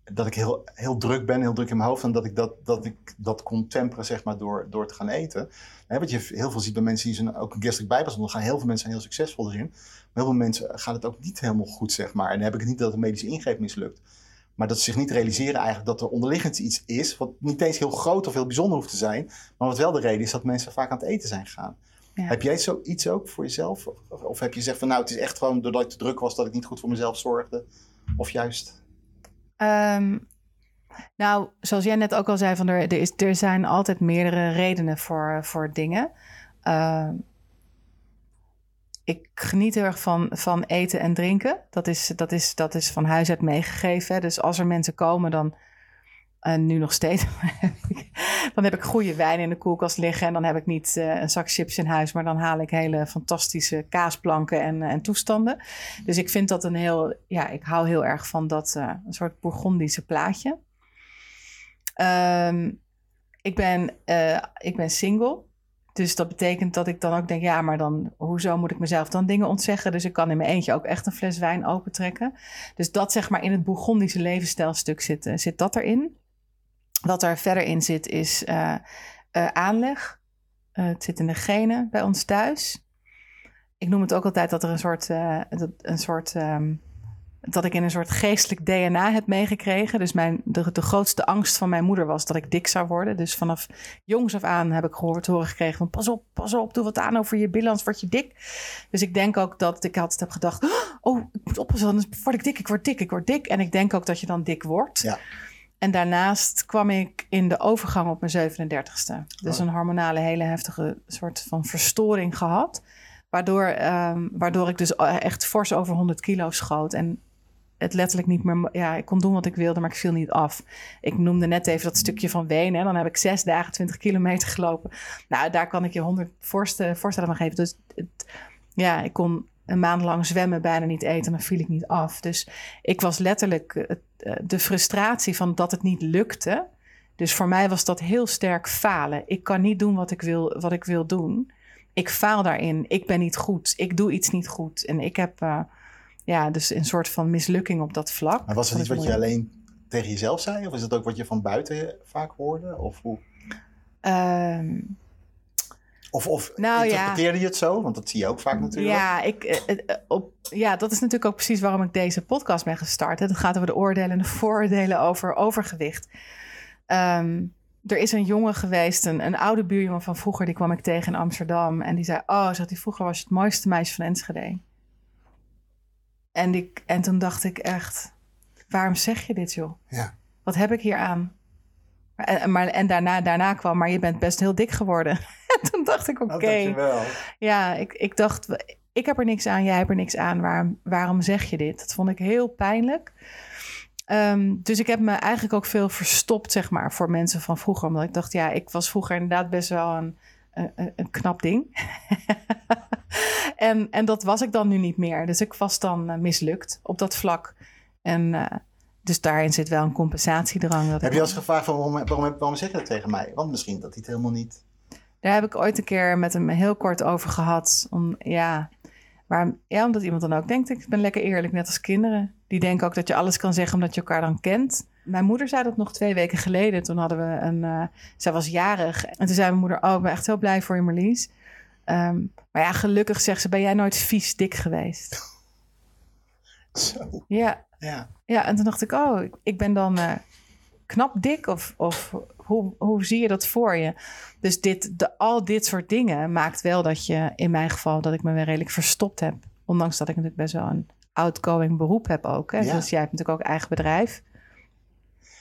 dat ik heel, heel druk ben, heel druk in mijn hoofd. En dat ik dat, dat, ik dat kon temperen, zeg maar, door, door te gaan eten. He, wat je heel veel ziet bij mensen die zijn, ook een gastric bypass gaan heel veel mensen zijn heel succesvol erin. Maar heel veel mensen gaat het ook niet helemaal goed, zeg maar. En dan heb ik het niet dat de medische ingreep mislukt. Maar dat ze zich niet realiseren eigenlijk dat er onderliggend iets is, wat niet eens heel groot of heel bijzonder hoeft te zijn, maar wat wel de reden is dat mensen vaak aan het eten zijn gegaan. Heb jij zoiets ook voor jezelf? Of, of, heb je gezegd van nou, het is echt gewoon doordat ik te druk was dat ik niet goed voor mezelf zorgde? Of juist? Um, nou, zoals jij net ook al zei, van er, er, is, er zijn altijd meerdere redenen voor, voor dingen. Uh, ik geniet heel erg van, van eten en drinken. Dat is, dat, is, dat is van huis uit meegegeven. Dus als er mensen komen, dan. En nu nog steeds. dan heb ik goede wijn in de koelkast liggen. En dan heb ik niet uh, een zak chips in huis. Maar dan haal ik hele fantastische kaasplanken en, en toestanden. Dus ik vind dat een heel. Ja, ik hou heel erg van dat. Uh, een soort Bourgondische plaatje. Um, ik, ben, uh, ik ben single. Dus dat betekent dat ik dan ook denk, ja, maar dan, hoezo moet ik mezelf dan dingen ontzeggen? Dus ik kan in mijn eentje ook echt een fles wijn opentrekken. Dus dat zeg maar in het Bourgondische levensstijlstuk zit, uh, zit dat erin. Wat er verder in zit is uh, uh, aanleg. het zit in de genen bij ons thuis. Ik noem het ook altijd dat er een soort, een soort um, dat ik in een soort geestelijk DNA heb meegekregen. Dus mijn, de, de grootste angst van mijn moeder was dat ik dik zou worden. Dus vanaf jongs af aan heb ik gehoord horen gekregen van pas op, pas op, doe wat aan over je bilans, word je dik. Dus ik denk ook dat ik altijd heb gedacht, oh, ik moet oppassen, anders word ik dik, ik word dik, ik word dik. En ik denk ook dat je dan dik wordt. Ja. En daarnaast kwam ik in de overgang op mijn 37ste. Dus oh. een hormonale hele heftige soort van verstoring gehad. Waardoor, um, waardoor ik dus echt fors over 100 kilo schoot. En het letterlijk niet meer. Ja, ik kon doen wat ik wilde, maar ik viel niet af. Ik noemde net even dat stukje van Wenen. Dan heb ik zes dagen 20 kilometer gelopen. Nou, daar kan ik je honderd voorstellen van geven. Dus het, ja, ik kon een maand lang zwemmen, bijna niet eten. Dan viel ik niet af. Dus ik was letterlijk eh, eh, de frustratie van dat het niet lukte. Dus voor mij was dat heel sterk falen. Ik kan niet doen wat ik wil, wat ik wil doen. Ik faal daarin. Ik ben niet goed. Ik doe iets niet goed. En ik heb. Uh, ja, dus een soort van mislukking op dat vlak. Maar was het iets wat je alleen tegen jezelf zei? Of is het ook wat je van buiten vaak hoorde? Of hoe? Um, of of nou, interpreteerde je het zo? Want dat zie je ook vaak natuurlijk. Ja, ik, eh, eh, op, ja, dat is natuurlijk ook precies waarom ik deze podcast ben gestart. Het gaat over de oordelen en de vooroordelen over overgewicht. Um, er is een jongen geweest, een, een oude buurjongen van vroeger, die kwam ik tegen in Amsterdam. En die zei: Oh, zegt hij, vroeger was je het mooiste meisje van Enschede. En, ik, en toen dacht ik echt, waarom zeg je dit joh? Ja. Wat heb ik hier aan? En, maar, en daarna, daarna kwam, maar je bent best heel dik geworden. toen dacht ik, oké. Okay. Ja, ik, ik dacht, ik heb er niks aan, jij hebt er niks aan. Waarom, waarom zeg je dit? Dat vond ik heel pijnlijk. Ehm, dus ik heb me eigenlijk ook veel verstopt, zeg maar, voor mensen van vroeger. Omdat ik dacht, ja, ik was vroeger inderdaad best wel een, een, een knap ding. en, en dat was ik dan nu niet meer. Dus ik was dan uh, mislukt op dat vlak. En uh, dus daarin zit wel een compensatiedrang. Dat heb je als gevraagd van waarom, waarom, waarom zeg je dat tegen mij? Want misschien dat hij het helemaal niet... Daar heb ik ooit een keer met hem heel kort over gehad. Om, ja, maar, ja, omdat iemand dan ook denkt, ik ben lekker eerlijk, net als kinderen. Die denken ook dat je alles kan zeggen omdat je elkaar dan kent. Mijn moeder zei dat nog twee weken geleden. Toen hadden we een... Uh, zij was jarig. En toen zei mijn moeder, oh, ik ben echt heel blij voor je Marlies. Um, maar ja, gelukkig zegt ze, ben jij nooit vies dik geweest? Zo. Ja. Ja. Ja, en toen dacht ik, oh, ik ben dan uh, knap dik? Of, of hoe, hoe zie je dat voor je? Dus dit, de, al dit soort dingen maakt wel dat je, in mijn geval, dat ik me weer redelijk verstopt heb. Ondanks dat ik natuurlijk best wel een outgoing beroep heb ook. Hè? Ja. Dus jij hebt natuurlijk ook eigen bedrijf.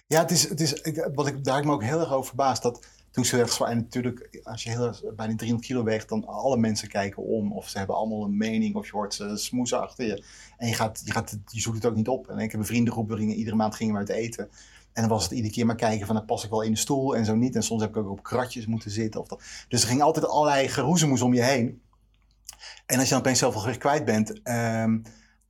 Ja, het is, het is, ik, wat ik, daar heb ik me ook heel erg over verbaasd. Dat toen ze werd en natuurlijk, als je heel, bijna 300 kilo weegt, dan alle mensen kijken om. Of ze hebben allemaal een mening, of je hoort ze smoesen achter je. En je, gaat, je, gaat, je zoekt het ook niet op. En ik heb een vriendengroep, iedere maand gingen we uit eten. En dan was het iedere keer maar kijken van, dan pas ik wel in de stoel en zo niet. En soms heb ik ook op kratjes moeten zitten. Of dat. Dus er ging altijd allerlei geroezemoes om je heen. En als je dan opeens zoveel gewicht kwijt bent, ehm,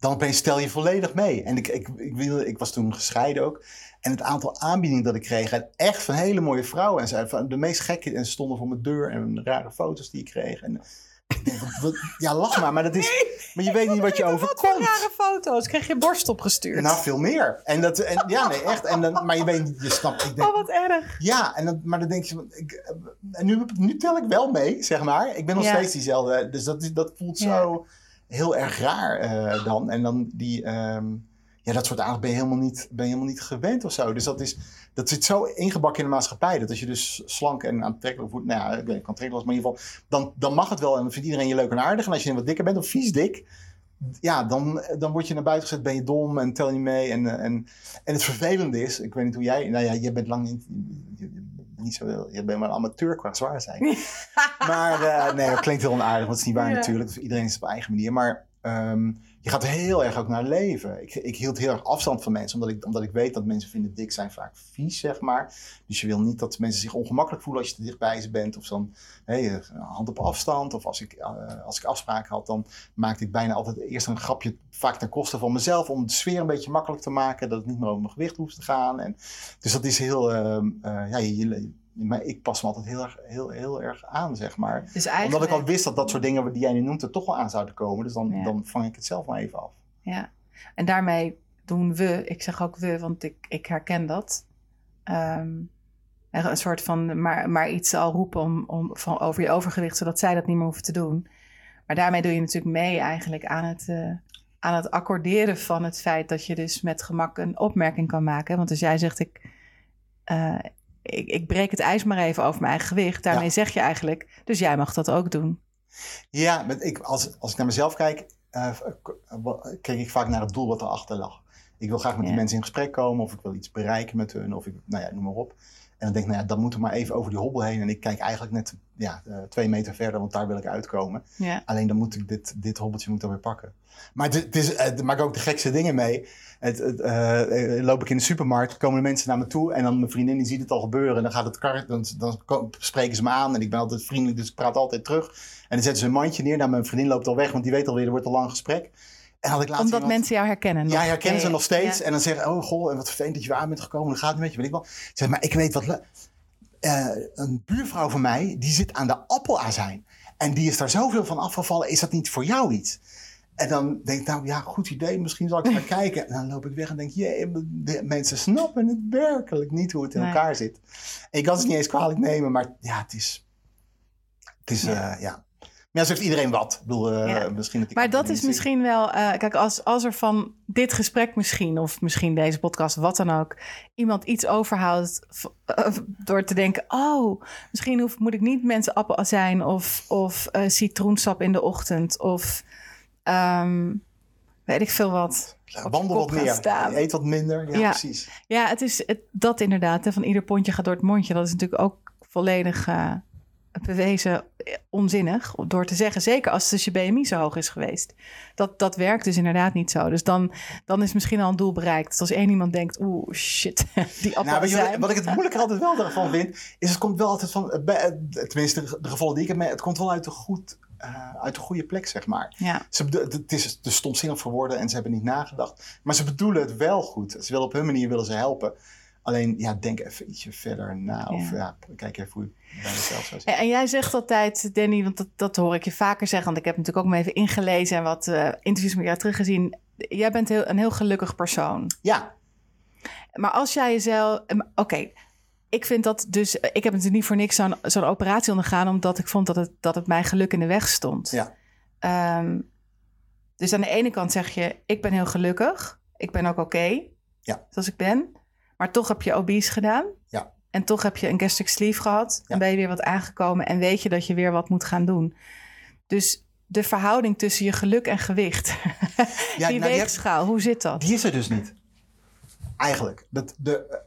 dan opeens stel je volledig mee. En ik, ik, ik, wilde, ik was toen gescheiden ook. En het aantal aanbiedingen dat ik kreeg, echt van hele mooie vrouwen. En ze van de meest gekke, en ze stonden voor mijn deur en rare foto's die ik kreeg. En ik denk, wat- wat- ja, lach maar, maar dat is, maar je weet niet wat je Wat voor overkomt. rare foto's. Kreeg je borst opgestuurd? Nou, veel meer. En dat, en, ja, nee, echt. En dan, maar je weet niet, je snapt. Ik denk, oh, wat erg. ja, en dan, maar dan denk je, ik, en nu, nu tel ik wel mee, zeg maar. Ik ben nog Ja. steeds diezelfde. Dus dat, is- dat voelt Ja. zo heel erg raar eh, dan. En dan die, ehm, ja, dat soort aandacht ben je helemaal niet, ben je helemaal niet gewend of zo. Dus dat, is, dat zit zo ingebakken in de maatschappij. Dat als je dus slank en aantrekkelijk voelt, nou ja, ik weet aantrekkelijk was, maar in ieder geval, dan, dan mag het wel. En dan vindt iedereen je leuk en aardig. En als je wat dikker bent of vies dik, ja, dan, dan word je naar buiten gezet, ben je dom en tel je mee. En, eh, en, en het vervelende is, ik weet niet hoe jij, nou ja, jij bent lang niet, je, je niet zo, je bent maar een amateur qua zwaar zijn. maar eh, nee, dat klinkt heel onaardig, want het is niet waar Ja. natuurlijk. Iedereen is op eigen manier. Maar ehm, je gaat heel erg ook naar leven. Ik, ik hield heel erg afstand van mensen, omdat ik, omdat ik weet dat mensen vinden dik zijn vaak vies, zeg maar. Dus je wil niet dat mensen zich ongemakkelijk voelen als je te dichtbij ze bent. Of dan hand op afstand. Of als ik, eh, als ik afspraken had, dan maakte ik bijna altijd eerst een grapje, vaak ten koste van mezelf, om de sfeer een beetje makkelijk te maken, dat het niet meer over mijn gewicht hoeft te gaan. En, dus dat is heel, ehm, eh, ja, je- maar ik pas me altijd heel erg, heel, heel erg aan, zeg maar. Dus eigenlijk... Omdat ik al wist dat dat soort dingen die jij nu noemt er toch wel aan zouden komen. Dus dan, Ja. dan vang ik het zelf maar even af. Ja, en daarmee doen we, ik zeg ook we, want ik, ik herken dat. Ehm, een soort van, maar, maar iets al roepen om, om, van, over je overgewicht, zodat zij dat niet meer hoeven te doen. Maar daarmee doe je natuurlijk mee eigenlijk aan het, eh, aan het accorderen van het feit dat je dus met gemak een opmerking kan maken. Want als jij zegt, ik, eh, ik, ik breek het ijs maar even over mijn eigen gewicht, daarmee Ja. zeg je eigenlijk, dus jij mag dat ook doen. Ja, met, ik, als, als ik naar mezelf kijk, wa- kijk ik vaak naar het doel wat erachter lag. Ik wil graag met die mensen in gesprek komen, of ik wil iets bereiken met hun, of ik, nou ja, noem maar op. En dan denk ik, nou ja, dan moet ik maar even over die hobbel heen. En ik kijk eigenlijk net ja, eh, twee meter verder, want daar wil ik uitkomen. Ja, Alleen dan moet ik dit, dit hobbeltje moet dan weer pakken. Maar het, is, het maakt ook de gekste dingen mee. Het, het, eh, eh, loop ik in de supermarkt, komen de mensen naar me toe en dan mijn vriendin die ziet het al gebeuren. En dan gaat het kar, dan, dan spreken ze me aan en ik ben altijd vriendelijk, dus ik praat altijd terug. En dan zetten ze een mandje neer. Nou, mijn vriendin loopt al weg, want die weet alweer, er wordt een lang gesprek. En had ik laatst omdat iemand- mensen jou herkennen. ja, nog. herkennen ze Ja, nog steeds. ja. En dan zeggen, oh goh, en wat vervelend dat je weer aan bent gekomen. Dan gaat het met je, weet ik wel. Zeg, maar ik weet wat... eh, een buurvrouw van mij, die zit aan de appelazijn. En die is daar zoveel van afgevallen. Is dat niet voor jou iets? En dan denk ik, nou ja, goed idee. Misschien zal ik gaan kijken. En dan loop ik weg en denk, jee, de mensen snappen het werkelijk niet hoe het in Nee. elkaar zit. En ik kan het niet eens kwalijk nemen, maar ja, het is... Het is, Ja. ja. ja. Maar ja, zo heeft iedereen wat. Ik bedoel, eh, Ja. misschien dat ik Maar dat is misschien wel, eh, kijk, als, als er van dit gesprek misschien, of misschien deze podcast, wat dan ook, iemand iets overhoudt v- eh, door te denken: oh, misschien hoef, moet ik niet mensen appelazijn of, of eh, citroensap in de ochtend, of ehm, weet ik veel wat. Ja, Wandel wat meer. staan. Eet wat minder. Ja, Ja. precies. Ja, het is het, dat inderdaad, hè, van ieder pondje gaat door het mondje. Dat is natuurlijk ook volledig, eh, bewezen onzinnig door te zeggen. Zeker als dus je BMI zo hoog is geweest. Dat, dat werkt dus inderdaad niet zo. Dus dan, dan is misschien al een doel bereikt. Dus als één iemand denkt, oeh, shit, die appel nou, zijn. Wat ik het moeilijker altijd wel ervan vind, is het komt wel altijd van, tenminste de, gevallen die ik heb het komt wel uit de goed uh, uit de goede plek, zeg maar. Ja. Ze, het is de stomzinnig voor woorden en ze hebben niet nagedacht. Maar ze bedoelen het wel goed. Ze willen op hun manier willen ze helpen. Alleen, ja, denk even ietsje verder na. Of ja, kijk even hoe je bij jezelf zou En, en jij zegt altijd, Danny, want dat, dat hoor ik je vaker zeggen. Want ik heb natuurlijk ook maar even ingelezen en wat uh, interviews met jou teruggezien. Jij bent heel, een heel gelukkig persoon. Ja. Maar als jij jezelf... Oké, ik vind dat dus... Ik heb natuurlijk niet voor niks zo'n zo'n operatie ondergaan... omdat ik vond dat het, dat het mij geluk in de weg stond. Ja. Um, dus aan de ene kant zeg je... ik ben heel gelukkig. Ik ben ook oké. ja. Zoals ik ben. Maar toch heb je obese gedaan. Ja. En toch heb je een gastric sleeve gehad. En ben je weer wat aangekomen. En weet je dat je weer wat moet gaan doen. Dus de verhouding tussen je geluk en gewicht. Ja, die nou, weegschaal, hoe zit dat? Die is er dus niet. Eigenlijk. Dat, de,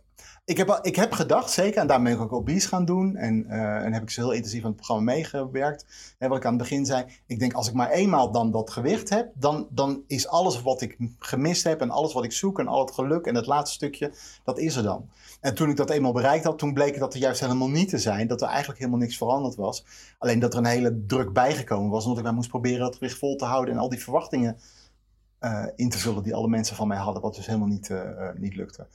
ik, heb, ik heb gedacht, zeker, en daarmee ben ik ook obese gaan doen. En, uh, en heb ik ze heel intensief aan het programma meegewerkt. En wat ik aan het begin zei, ik denk als ik maar eenmaal dan dat gewicht heb, dan, dan is alles wat ik gemist heb en alles wat ik zoek en al het geluk en het laatste stukje, dat is er dan. En toen ik dat eenmaal bereikt had, toen bleek dat er juist helemaal niet te zijn. Dat er eigenlijk helemaal niks veranderd was. Alleen dat er een hele druk bijgekomen was. Omdat ik maar moest proberen dat gewicht vol te houden en al die verwachtingen uh, in te vullen die alle mensen van mij hadden. Wat dus helemaal niet, uh, niet lukte.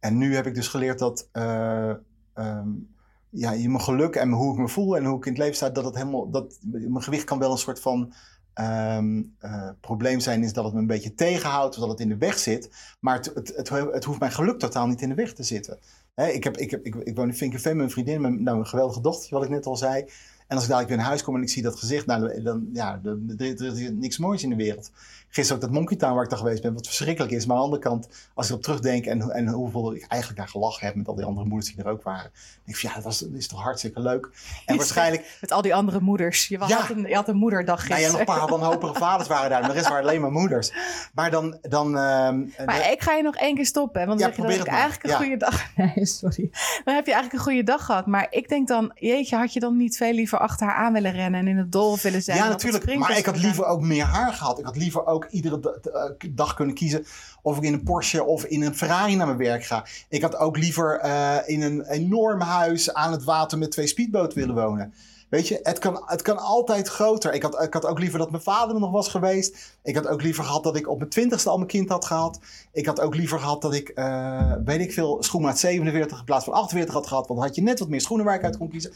En nu heb ik dus geleerd dat um, ja, mijn geluk en hoe ik me voel en hoe ik in het leven sta, dat het helemaal, dat mijn gewicht kan wel een soort van uh, probleem zijn, is dat het me een beetje tegenhoudt, of dat het in de weg zit. Maar het, het, het, hoeft mijn geluk totaal niet in de weg te zitten. Ik, heb, ik, heb, ik, ik woon in Vinkenveen een vriendin, met nou, een geweldige dochter, wat ik net al zei. En als ik dadelijk weer naar huis kom en ik zie dat gezicht, nou, dan, ja, er is niks moois in de wereld. Gisteren ook dat Monkey Town waar ik daar geweest ben, wat verschrikkelijk is. Maar aan de andere kant, als ik erop terugdenk en, en hoeveel ik eigenlijk daar gelachen heb met al die andere moeders die er ook waren. denk ik van ja, dat, was, dat is toch hartstikke leuk. En waarschijnlijk... Met al die andere moeders. Je, Ja. had, een, je had een moederdag Nou ja, gisteren. nog een paar wanhopige vaders waren daar. Maar de rest waren alleen maar moeders. Maar dan... dan ehm, Maar ik ga je nog één keer stoppen. hè, Want dan Ja, zeg je dat ik eigenlijk een Ja. goede dag... Nee, sorry. Dan heb je eigenlijk een goede dag gehad. Maar ik denk dan, jeetje, had je dan niet veel liever achter haar aan willen rennen... en in het dol willen zijn? Ja, natuurlijk. Maar ik had liever ook meer haar gehad. Ik had liever ook iedere da- dag kunnen kiezen of ik in een Porsche of in een Ferrari naar mijn werk ga. Ik had ook liever eh, in een enorm huis aan het water met twee speedboten willen wonen. Weet je, het kan, het kan altijd groter. Ik had, ik had ook liever dat mijn vader er nog was geweest. Ik had ook liever gehad dat ik op mijn twintigste al mijn kind had gehad. Ik had ook liever gehad dat ik, eh, weet ik veel, schoenmaat 47 in plaats van 48 had gehad. Want dan had je net wat meer schoenen waar ik uit kon kiezen.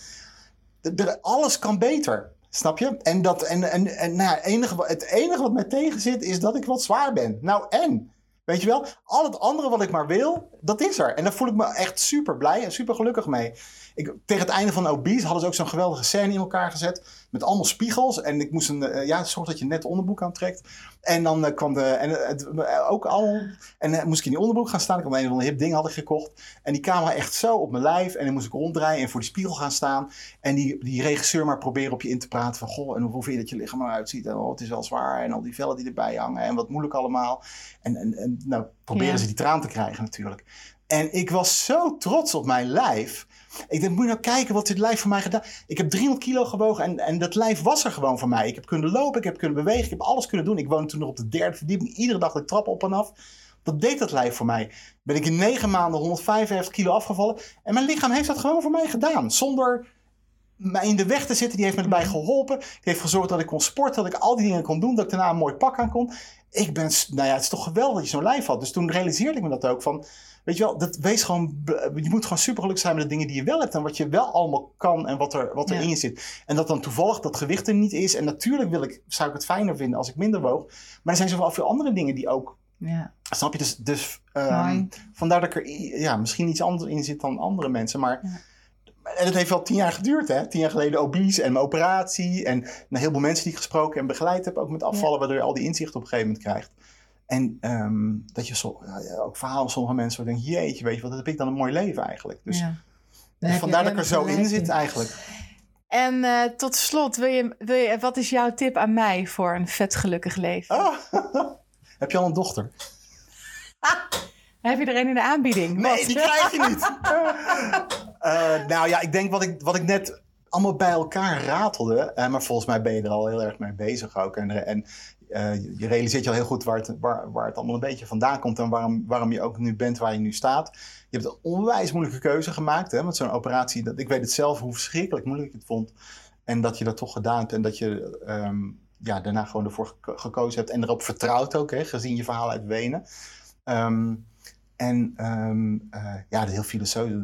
Alles kan beter. Snap je? En, dat, en, en, en nou het enige, het enige wat mij tegen zit is dat ik wat zwaar ben. Nou en? Weet je wel? Al het andere wat ik maar wil, dat is er. En daar voel ik me echt super blij en super gelukkig mee. Ik, tegen het einde van Obese hadden ze ook zo'n geweldige scène in elkaar gezet. Met allemaal spiegels. En ik moest een, eh, ja, zorg dat je net onderbroek aantrekt. En dan eh, kwam de, en eh, het, ook al, en moest ik in die onderbroek gaan staan. Ik had een of ander hip ding had ik gekocht. En die camera echt zo op mijn lijf. En dan moest ik ronddraaien en voor die spiegel gaan staan. En die, die regisseur maar proberen op je in te praten van... Goh, en hoe vind je dat je lichaam eruit ziet? En oh, het is wel zwaar. En al die vellen die erbij hangen. En wat moeilijk allemaal. En, en, en nou, proberen Ja. ze die traan te krijgen natuurlijk. En ik was zo trots op mijn lijf. Ik dacht, moet je nou kijken wat dit lijf voor mij gedaan Ik heb 300 kilo gewogen en, en dat lijf was er gewoon voor mij. Ik heb kunnen lopen, ik heb kunnen bewegen, ik heb alles kunnen doen. Ik woonde toen nog op de derde verdieping. Iedere dag de trap op en af. Dat deed dat lijf voor mij. Ben ik in negen maanden 155 kilo afgevallen. En mijn lichaam heeft dat gewoon voor mij gedaan. Zonder mij in de weg te zitten. Die heeft me erbij geholpen. Die heeft gezorgd dat ik kon sporten. Dat ik al die dingen kon doen. Dat ik daarna een mooi pak aan kon. Ik ben, nou ja, het is toch geweldig dat je zo'n lijf had. Dus toen realiseerde ik me dat ook. Van, weet je wel, dat wees gewoon, je moet gewoon super gelukkig zijn met de dingen die je wel hebt. En wat je wel allemaal kan en wat er, wat er Ja. in je zit. En dat dan toevallig dat gewicht er niet is. En natuurlijk wil ik, zou ik het fijner vinden als ik minder woog. Maar er zijn zoveel veel andere dingen die ook Ja. Snap je? Dus, dus Mooi. vandaar dat ik er ja, misschien iets anders in zit dan andere mensen. Maar, Ja. En het heeft wel tien jaar geduurd. Hè? Tien jaar geleden obese en mijn operatie. En heel veel mensen die ik gesproken en begeleid heb. Ook met afvallen, waardoor je al die inzichten op een gegeven moment krijgt. En ehm, dat je zo, ook verhalen van sommige mensen denkt, jeetje, weet je wat, dat heb ik dan een mooi leven eigenlijk. Dus, ja. dus vandaar dat ik er zo in zit eigenlijk. En eh, tot slot, wil je, wil je, wat is jouw tip aan mij voor een vet gelukkig leven? Ah, heb je al een dochter? Heb je er een in de aanbieding? Nee, Wat? die krijg je niet. Eh, nou ja, ik denk wat ik, wat ik net allemaal bij elkaar ratelde. Uh, maar volgens mij ben je er al heel erg mee bezig ook. En, en uh, je realiseert je al heel goed waar het, waar, waar het allemaal een beetje vandaan komt. En waarom, waarom je ook nu bent waar je nu staat. Je hebt een onwijs moeilijke keuze gemaakt. Hè, met zo'n operatie. Dat, ik weet het zelf hoe verschrikkelijk moeilijk ik het vond. En dat je dat toch gedaan hebt. En dat je um, ja, daarna gewoon ervoor gekozen hebt. En erop vertrouwd ook, hè, gezien je verhaal uit Wenen. Um, en um, uh, ja, heel filosofisch.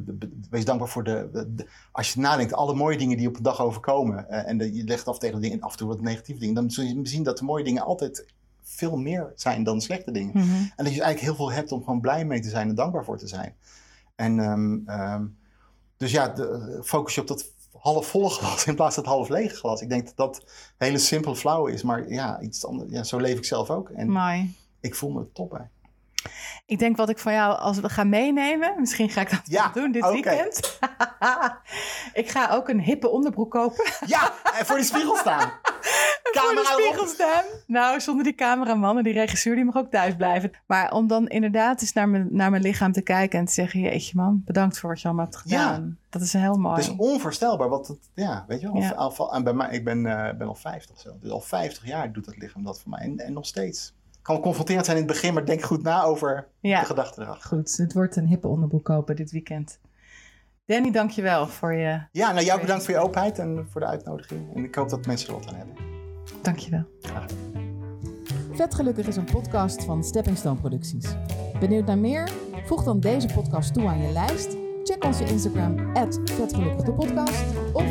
Wees dankbaar voor de, de, Als je nadenkt, alle mooie dingen die op een dag overkomen. Uh, en de, je legt af tegen de dingen, af en toe wat negatieve dingen. Dan zul je zien dat de mooie dingen altijd veel meer zijn dan slechte dingen. Mm -hmm. En dat je eigenlijk heel veel hebt om gewoon blij mee te zijn en dankbaar voor te zijn. En um, um, dus ja, focus je op dat halfvolle glas in plaats van het half lege glas. Ik denk dat dat hele simpel flauw is. Maar ja, iets anders, ja, zo leef ik zelf ook. En Mooi. ik voel me top bij. Ik denk wat ik van jou, als we gaan meenemen, misschien ga ik dat ja, doen dit okay. weekend. ik ga ook een hippe onderbroek kopen. ja, en voor die spiegel staan. voor de spiegel staan. Nou, zonder die cameraman en die regisseur, die mag ook thuis blijven. Maar om dan inderdaad eens naar mijn, naar mijn lichaam te kijken en te zeggen: Jeetje, man, bedankt voor wat je allemaal hebt gedaan. Ja. Dat is heel mooi. Het is onvoorstelbaar. Wat het, ja, weet je wel. Ja. Al, en bij mij, ik ben, uh, ben al 50 zo. Dus al 50 jaar doet het lichaam dat voor mij. En, en nog steeds kan confronterend zijn in het begin, maar denk goed na over ja. de gedachten erachter. Goed, het wordt een hippe onderbroek kopen dit weekend. Danny, dankjewel voor je... Ja, nou jou bedankt voor je openheid en voor de uitnodiging. En ik hoop dat mensen er wat aan hebben. Dankjewel. Graag Vet Gelukkig is een podcast van Stepping Stone Producties. Benieuwd naar meer? Voeg dan deze podcast toe aan je lijst. Check onze Instagram, @vetgelukkigdepodcast of